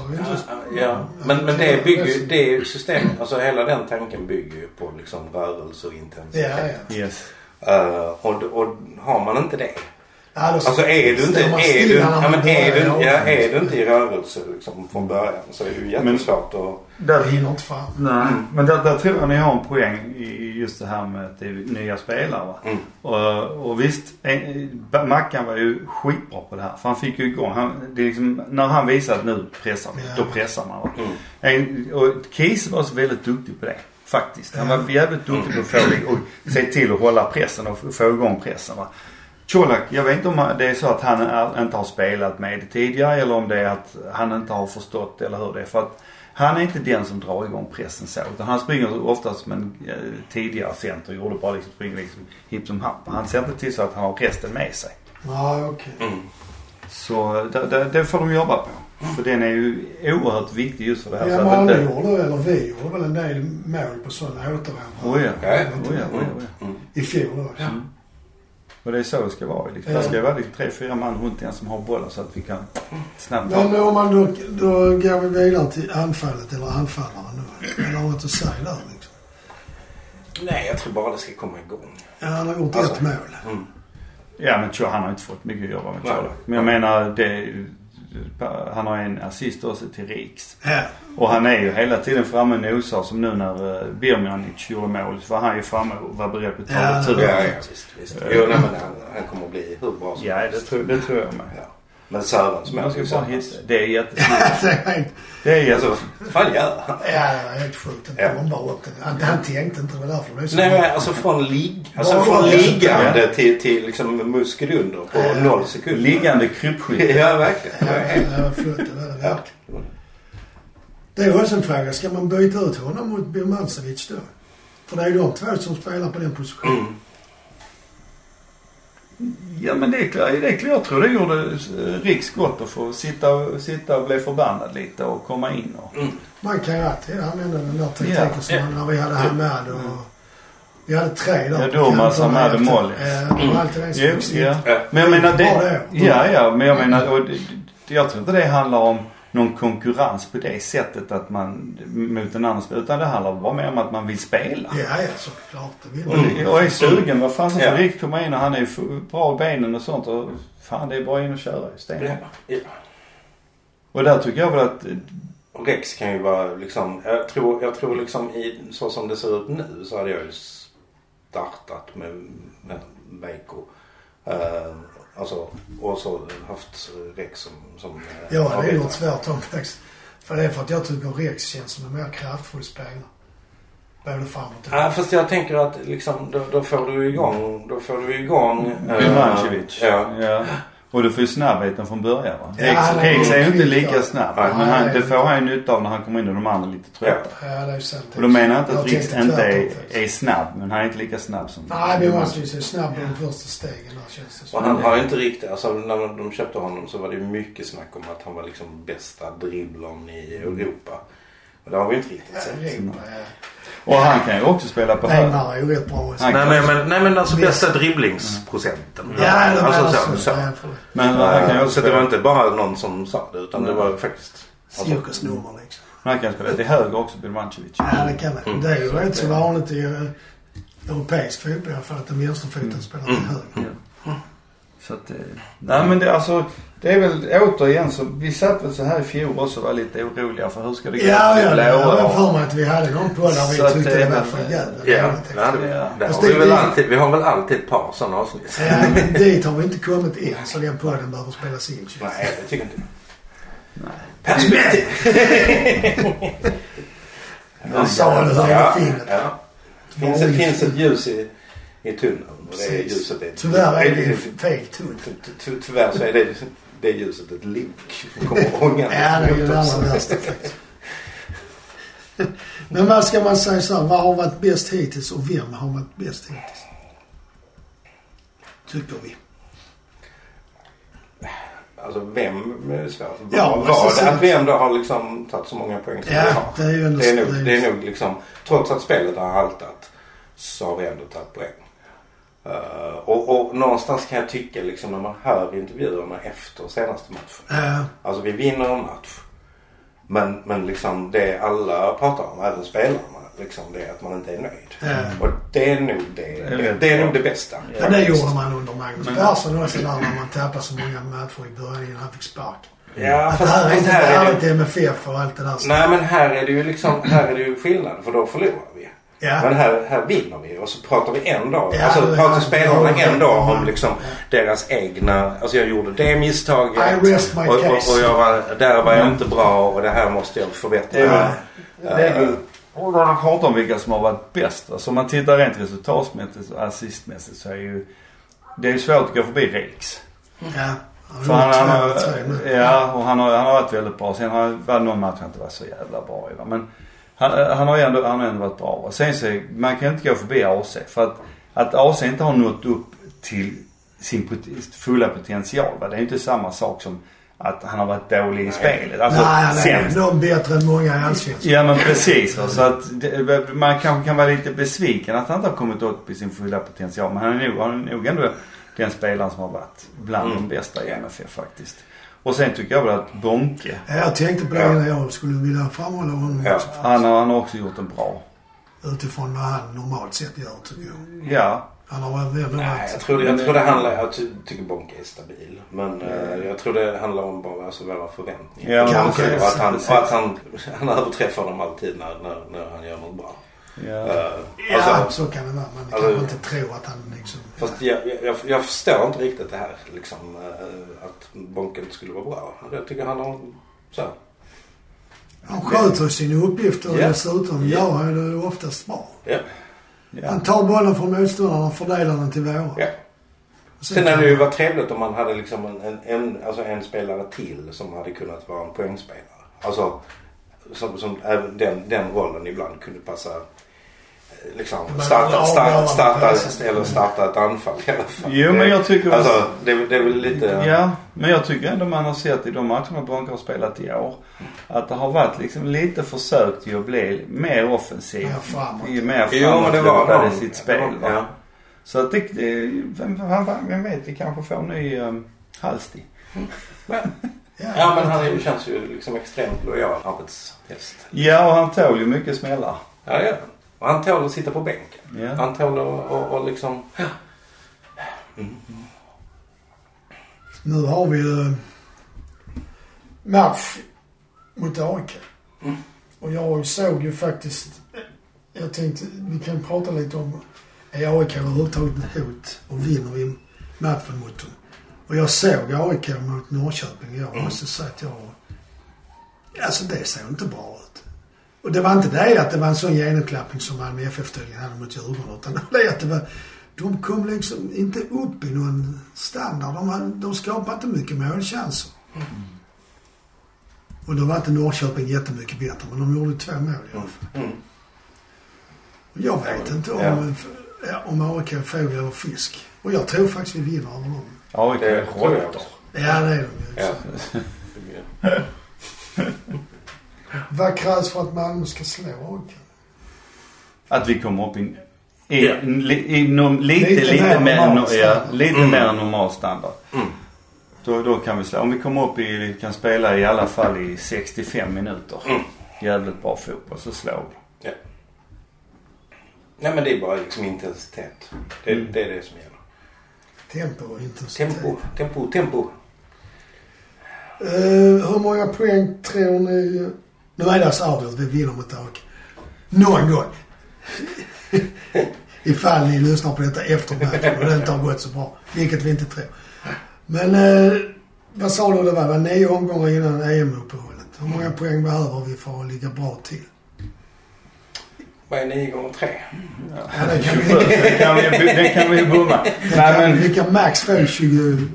Har ju inte... Ja, men, men det bygger ju, det systemet, alltså hela den tanken bygger ju på liksom rörelse och Ja, intensitet. ja. Yes. Eh, och, och har man inte det. ja då Alltså är du inte, är du, ja, men är du, ja, är du inte i rörelse liksom från början så är det ju jättesvårt att... Jag hinner inte fram. Nej, men där, där tror jag ni har en poäng i just det här med att det är nya spelare. Va? Mm. Och, och visst, en, Mackan var ju skitbra på det här. För han fick ju igång. Han, det är liksom, när han visade att nu pressar vi, Ja. då pressar man. Va? Mm. Och Kiese var så väldigt duktig på det. Faktiskt. Han var jävligt duktig på att få det och se till att hålla pressen och få igång pressen. Va? Colak, jag vet inte om det är så att han inte har spelat med det tidigare eller om det är att han inte har förstått eller hur det är. För att han är inte den som drar igång pressen så. Utan han springer oftast som en eh, tidigare center gjorde. Bara liksom springer liksom hipp som happ. Han ser inte till så att han har resten med sig. Ja, okej. Mm. Så det, det, det får de jobba på. För den är ju oerhört viktig just för det här. Ja, Malmö gjorde, eller vi gjorde väl en del mål på sådana återvändare. Oh ja. Oh ja, oh ja, oh ja. Mm. I fjol då. Ja. Och det är så det ska vara. Liksom. Ja. Det ska vara liksom tre, fyra man runt den som har bollen så att vi kan snabbt Men ta. om man då, då går vi vidare till anfallet eller anfallaren nu. Eller har något att säga där liksom. Nej, jag tror bara det ska komma igång. Ja, han har gjort Alltså. ett mål. Mm. Ja men Cho, han har inte fått mycket att jobba med. Colak. Men jag menar det, han har en assist också till Riks. Ja. Och han är ju hela tiden framme och nosar som nu när uh, Birmanic gjorde mål. Så var han ju framme och var beredd på att ta Ja, retur. Ja, ja, visst. visst. Jo, nej, men han, han kommer att bli hur bra som Ja, det tror, det tror jag med. Ja. Men Sörens mål Man är ju ska bara så hitta. Det är jättesvårt. det är Det är Alltså, vad fan gör han? ja, det är helt sjukt. Ja. Han bombar upp den. Han, han tänkte inte. Det var därför det blev så Nej men alltså från, lig, alltså från liggande till, till liksom muskel under på Ja. noll sekunder. Liggande krypskytte. Ja, verkligen. Ja, Ja, var flott. Det det Ja. verkligen. Det är också en fråga. Ska man byta ut honom mot Birmancevic då? För det är ju de två som spelar på den positionen. Mm. Ja men det är klart. Det är klart. Jag tror det gjorde eh, Riks gott att få sitta, och- sitta och bli förbannad lite och komma in och. Man kan ju alltid använda den där taktiken Ja. som när vi hade Hamad och... Vi hade tre där. Ja, Durmaz, Hamad och. Mollis. Ja, det var alltid en som Jo, ja. Ja. Men jag menar det. det. Ja, ja. Men jag menar och det, det, jag tror inte det handlar om någon konkurrens på det sättet att man mot en annan spelare. Utan det handlar bara mer om att man vill spela. Ja, ja, såklart. Det vill Och, man. det- och är sugen. Vad fan får Ja. Rick komma in och han är ju bra i benen och sånt. Och fan det är bara in och köra i sten. Ja. Ja. Och där tycker jag väl att Och Rex kan ju vara liksom, jag tror, jag tror liksom i, så som det ser ut nu så hade jag ju startat med, med Veiko. Uh, alltså, och så haft Rex som... som eh, Jag hade avbytare. gjort tvärtom faktiskt. För det är för att jag tycker Rex känns som en mer kraftfull spelare. Både fram och Ja, tillbaka. fast jag tänker att liksom, då, då får du igång, då får du igång... eh, Bimancevic. Ja. ja. Och du får ju snabbheten från början va? Ja, han är ju inte lika snabb. Nej. Men han, det får han ju nytta av när han kommer in och de andra är lite trötta. Ja, det är sant. Och då menar jag inte att tänkte inte är, är snabb. Men han är inte lika snabb som... Nej, Bimancevic är snabb på de första stegen där känns det Och som. han har ju inte riktigt, alltså när de köpte honom så var det ju mycket snack om att han var liksom bästa dribblern i Europa. Och det har vi inte riktigt sett. Europa, ja. Och han kan ju också spela på höger. Neymar är ju rätt bra. också. Han- Nej men, men, nej, men alltså Bäst. bästa dribblingsprocenten. Ja, det var alltså, så. så, för- Men han kan ju också så det var inte bara någon som sa det utan det var faktiskt... Alltså, Cirkusnummer liksom. han kan spela till höger också, Bimancevic. Ja, det kan det. Mm. Det är ju rätt så vanligt i eh, europeisk fotboll fall att den vänsterfoten spelar till höger. Så att, eh, nej men det alltså, det är väl återigen så, vi satt väl så här i fjol också och var lite oroliga för hur ska det gå Ja, ja, det har jag blåa? för mig att vi hade någon på där vi tyckte det det var är för jävla Ja, det, hade vi. Ja. det har vi, det- väl det- alltid, vi har väl alltid ett par sådana avsnitt. Ja, men dit har vi inte kommit än så den podden behöver spelas in. det. Nej, det tycker inte Nej. Perspektiv! Jag sa det Ja, det fingret. ja. Finns ett, finns ett ljus i, i tunneln och det är ljuset är... Tyvärr är det fel ty- Tyvärr så är det, det ljuset ett som Kommer ångande Ja, det är ju det allra värsta. Men vad ska man säga så här, vad har varit bäst hittills och vem har varit bäst hittills? Tycker vi. Alltså vem är det svårt. Ja, var så- det att vi ändå har liksom tagit så många poäng som vi Ja, har? det är ju ändå... Det är, nog, det är nog liksom, trots att spelet har haltat så har vi ändå tagit poäng. Uh, och, och någonstans kan jag tycka liksom när man hör intervjuerna efter senaste matchen. Ja, Alltså vi vinner en match. Men, men liksom det alla pratar om, även spelarna, liksom det är att man inte är nöjd. ja. Och det är nog det, det, det är nog det bästa. Men det gjorde man under Magnus Persson också där när man tappade så många matcher i början innan han fick spark. Ja, Att det fast, här är inte här är det, MFF och allt det där. Nej men här är det ju liksom, här är det ju skillnad för då förlorar. Ja. Men här, här vinner vi och så pratar vi ändå. Ja, alltså pratar ja, spelarna ja, ändå ja. om liksom deras egna, alltså jag gjorde det misstaget. I rest my och, case. och jag var, där var jag inte bra och det här måste jag förbättra. Ja. Det är och man pratar om vilka som har varit bäst. Alltså om man tittar rent resultatmässigt och assistmässigt så är ju, det är ju svårt att gå förbi Rex. Ja. Han För han, har, ja, och han har, han har varit väldigt bra. Sen har var det någon match han inte var så jävla bra i. Men han, han har ju ändå, han har ändå varit bra. Sen så, man kan inte gå förbi AC. För att, att AC inte har nått upp till sin fulla potential. Va? Det är ju inte samma sak som att han har varit dålig i spelet. Alltså, Nej, han är sämst. nog bättre än många i Allsvenskan. Ja men precis. Så att det, man kanske kan vara lite besviken att han inte har kommit upp i sin fulla potential. Men han är nog, han är nog ändå den spelaren som har varit bland Mm. de bästa i MFF faktiskt. Och sen tycker jag väl att Bonke, Ja, Jag tänkte på det Ja. innan jag skulle vilja framhålla honom Ja. också. han har, han har också gjort en bra. Utifrån vad han normalt sett gör tycker jag. Ja. Han har väl ändå Nej, jag tror, det, jag tror det handlar, jag ty, tycker Bonke är stabil. Men eh, jag tror det handlar om bara alltså, våra förväntningar. Ja, Kanske. Och att han, och att han, han överträffar dem alltid när, när, när han gör något bra. Ja. Eh, Ja, alltså, så kan det vara. Man alltså- kanske inte tror att han liksom... Fast jag, jag, jag förstår inte riktigt det här liksom eh, att Bonke inte skulle vara bra. Jag tycker han har så Han sköter sin uppgift och Ja. dessutom Ja. gör han det oftast bra. ja, ja. Han tar bollen från motståndaren och fördelar den till våra. ja. Och sen Sen kan hade det ju varit trevligt om man hade liksom en, en, en, alltså en spelare till som hade kunnat vara en poängspelare. Alltså som, som även den, den rollen ibland kunde passa liksom Men starta, starta, starta, eller starta ett anfall i alla fall. Jo, men jag tycker Alltså det, det är väl lite... Ja, men jag tycker ändå man har sett i de matcherna Bonke har spelat i år. Att det har varit liksom lite försök till att bli mer offensiv. Mer framåt. Mer Jo men det var det. i sitt spel. Va? Ja. Så att det, det vem, vem, vet, vi kanske får en ny um, Halsti. ja men han känns ju liksom extremt lojal arbetshäst. Ja, och han tål ju mycket smällar. Ja det gör han. Och han tål att sitta på bänken. Ja. Han tål att och, och liksom... Nu har vi ju match mot AIK. Och jag såg ju faktiskt, jag tänkte, vi kan prata lite om, är AIK överhuvudtaget ett hot och vinner vi matchen mot dem? Och jag såg AIK mot Norrköping. Jag måste säga att jag, alltså det såg inte bra ut. Och det var inte det att det var en sån genomklappning som Malmö FF tydligen hade mot Djurgården. Utan det var det att det var, de kom liksom inte upp i någon standard. De, hade, de skapade inte mycket målchanser. Och då var inte Norrköping jättemycket bättre, men de gjorde två mål i alla fall. Mm. Och jag vet inte om, Ja. om AIK är fågel eller fisk. Och jag tror faktiskt vi vinner över dem. AIK Det är också. Ja, det är de ju. Ja. Vad krävs för att Malmö ska slå AIK? Att vi kommer upp i, i, Ja. li, i no, lite, Lite lite, mer no, ja, lite Mm. mer än normal standard. Mm. Då, då kan vi slå. Om vi kommer upp i, vi kan spela i alla fall i 65 minuter. Mm. Jävligt bra fotboll så slår vi. Nej men det är bara liksom intensitet. Det, Mm. det är det som gäller. Tempo och intensitet. Tempo, tempo, tempo. Eh, hur många poäng tror ni... Nu är det alltså avgjort. Vi vinner mot AIK. Någon gång. Ifall ni lyssnar på detta efter matchen och det inte har gått så bra. Vilket vi inte tror. Men eh, vad sa du det var? Det var nio omgångar innan EM-uppehållet. Hur många poäng behöver vi för att ligga bra till? Vad är 9 gånger 3? Ja, det kan 27, vi, det kan vi, det kan vi bomma. Nej men, vi kan max få 25.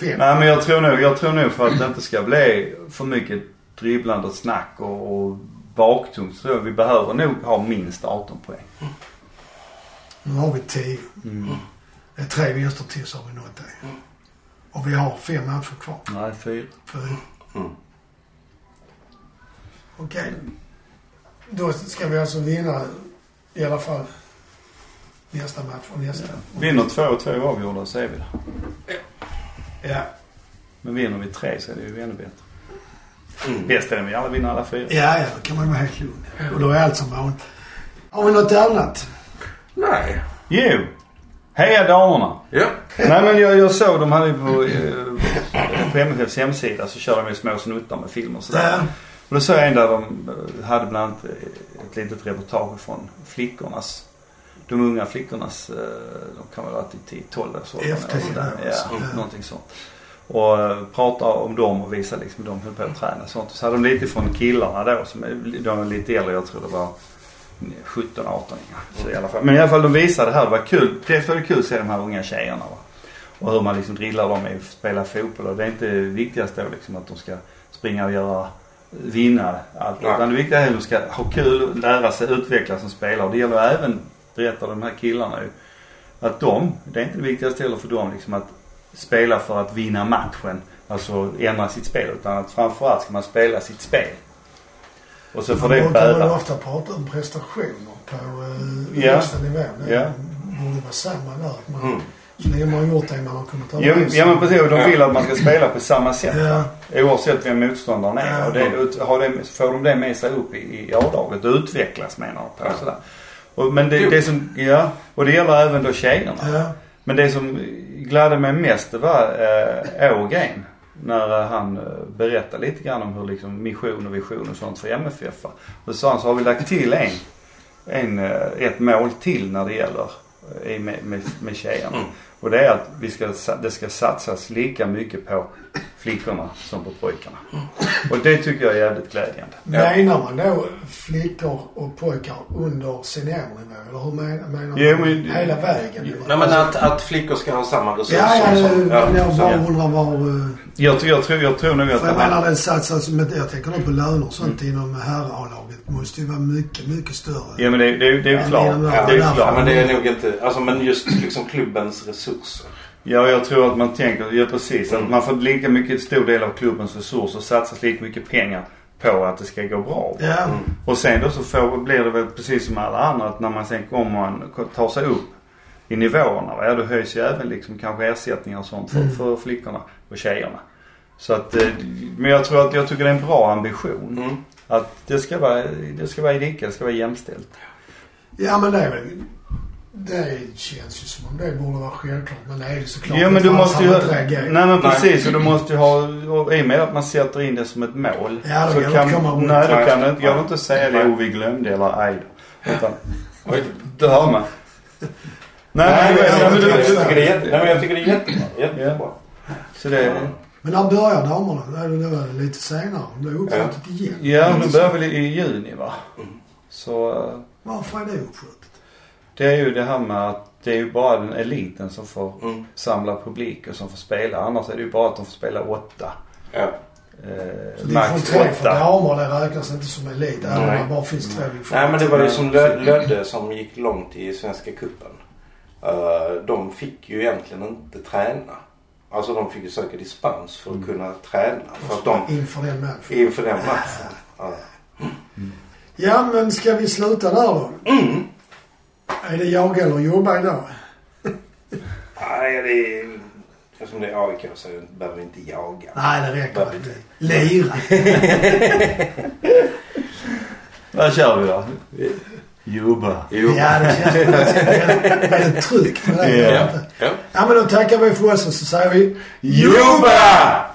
nej men jag tror nog, jag tror nog för att det inte ska bli för mycket dribblande och snack och, och baktungt så vi behöver nog ha minst 18 poäng. Nu har vi 10. Mm. Det är tre vinster till så har vi nått det. Och vi har fem matcher kvar. Nej, fyra. För, Mm. Okej. Då ska vi alltså vinna i alla fall nästa match och nästa. Vinner två och två avgjorda så är vi där. Ja. Men vinner vi tre så är det ju ännu bättre. Mm. Bäst är om vi alla vinner alla fyra. Ja, ja, då kan man vara helt lugn. Och då är allt som vanligt. Har vi något annat? Nej. Jo! Heja damerna! Ja. Nej men jag, jag såg de hade ju på, eh, på MFFs hemsida så kör de ju små snuttar med film och sådär. Ja. Och då såg jag en där de hade bland annat eh, ett litet reportage från flickornas, de unga flickornas, eh, de kan väl ha varit i 10-12 års åldern eller F10 sådär. då. Ja, Ja. någonting sånt. Och eh, pratar om dem och visar liksom hur de höll på att träna och sånt. Så hade de lite från killarna då som är, de är lite äldre, jag tror det var 17, 18 så i alla fall. Men i alla fall de visade det här. Det var kul. Dels var det kul att se de här unga tjejerna. Va? Och hur man liksom drillar dem i att spela fotboll. Och det är inte viktigast då liksom att de ska springa och göra, vinna allt. Nej. Utan det viktiga är att de ska ha kul, lära sig utvecklas som spelare. Och det gäller även, berättar de här killarna ju, att de, det är inte det viktigaste heller för dem liksom att spela för att vinna matchen. Alltså ändra sitt spel. Utan att framförallt ska man spela sitt spel. Och så får Man det brukar väl bära. ofta prata om prestationer på eh, Ja. högsta nivån. Det Ja. borde vara samma där. Att man, Mm. Så länge man har gjort det man har kommit Jo, överens ja men precis. Och de Ja. vill att man ska spela på samma sätt. Ja. Oavsett vem motståndaren är. Ja. Och det, ut- har det, får de det med sig upp i, i A-laget och utvecklas menar jag på. Ja. Sådär. Och, men det, det som, ja. Och det gäller även då tjejerna. Ja. Men det som gladde mig mest det var eh, Ågren. När eh, han eh, berättade lite grann om hur liksom mission och vision och sånt för MFF. va. Och sa han så har vi lagt till en, en, eh, ett mål till när det gäller med, med, med tjejerna. Mm. Och det är att vi ska, det ska satsas lika mycket på flickorna som på pojkarna. Och det tycker jag är jävligt glädjande. Menar man då flickor och pojkar under seniornivå? Eller hur menar, menar man? Jo, men- Hela vägen? eller? Nej men att, att flickor ska ha samma resurser Ja, ja, som... det- men jag bara undrar var... eh, Jag, tror- jag, tror, jag tror nog att För jag det här- menar det satsas, men jag tänker nog på löner och sånt Mm. inom herr-A-laget. måste ju vara mycket, mycket större. Ja men det, det, det är ju Ja, klart. men- Det Ja, är ju Ja, ja, klart. men det är nog inte... Alltså men just liksom klubbens resurser. Ja, jag tror att man tänker, ja precis. Att Mm. man får lika mycket, stor del av klubbens resurser satsas lika mycket pengar på att det ska gå bra. Ja, Mm. Och sen då så får, blir det väl precis som alla andra att när man sen kommer man tar sig upp i nivåerna. Ja, då höjs ju även liksom kanske ersättningar och sånt för, Mm. för flickorna och tjejerna. Så att, eh, men jag tror att, jag tycker det är en bra ambition. Mm. Att det ska vara, det ska vara lika, det ska vara jämställt. ja men det är. Det känns ju som om det borde vara självklart. Men det är det såklart Jo men du måste ju... Nej men Nej. precis och du måste ju ha... Och I och med att man sätter in det som ett mål. Ja, då så kan det runt. Nej då Nej. kan det inte, det inte säga det Nej. oh vi glömde eller aj då. Utan, Oj. det hör man. Nej, Nej, men, men ja, jag, men tycker, du- jag, tycker det är jätte, nej, men jag tycker det är jättebra. jättebra. Så det... Men när börjar damerna? Det är det var lite senare. Det är uppskjutet igen. Ja, de börjar väl i juni va? Så eh, Varför är det uppskjutet? Det är ju det här med att det är ju bara den eliten som får Mm. samla publik och som får spela. Annars är det ju bara att de får spela åtta. Ja. Så Eh, division max 3 för damer det räknas inte som elit. Även om det bara finns två division Nej men det var ju som. Lö- Lödde som gick långt i Svenska cupen. Eh, de fick ju egentligen inte träna. Alltså de fick ju söka dispens för att kunna träna. För att de, Inför den matchen. inför den matchen. Ja. Ja men ska vi sluta där då? Mm. Är det jag eller jobba idag? Nej, det är... Eftersom det är AIK så behöver vi inte jaga. Nej det räcker Vad inte. Lira. Vad kör vi då? Jobba. Jo. Ja det känns väldigt- väldigt tryggt med det. Ja. Ja. Ja. ja men då tackar vi för oss och så säger vi Jobba!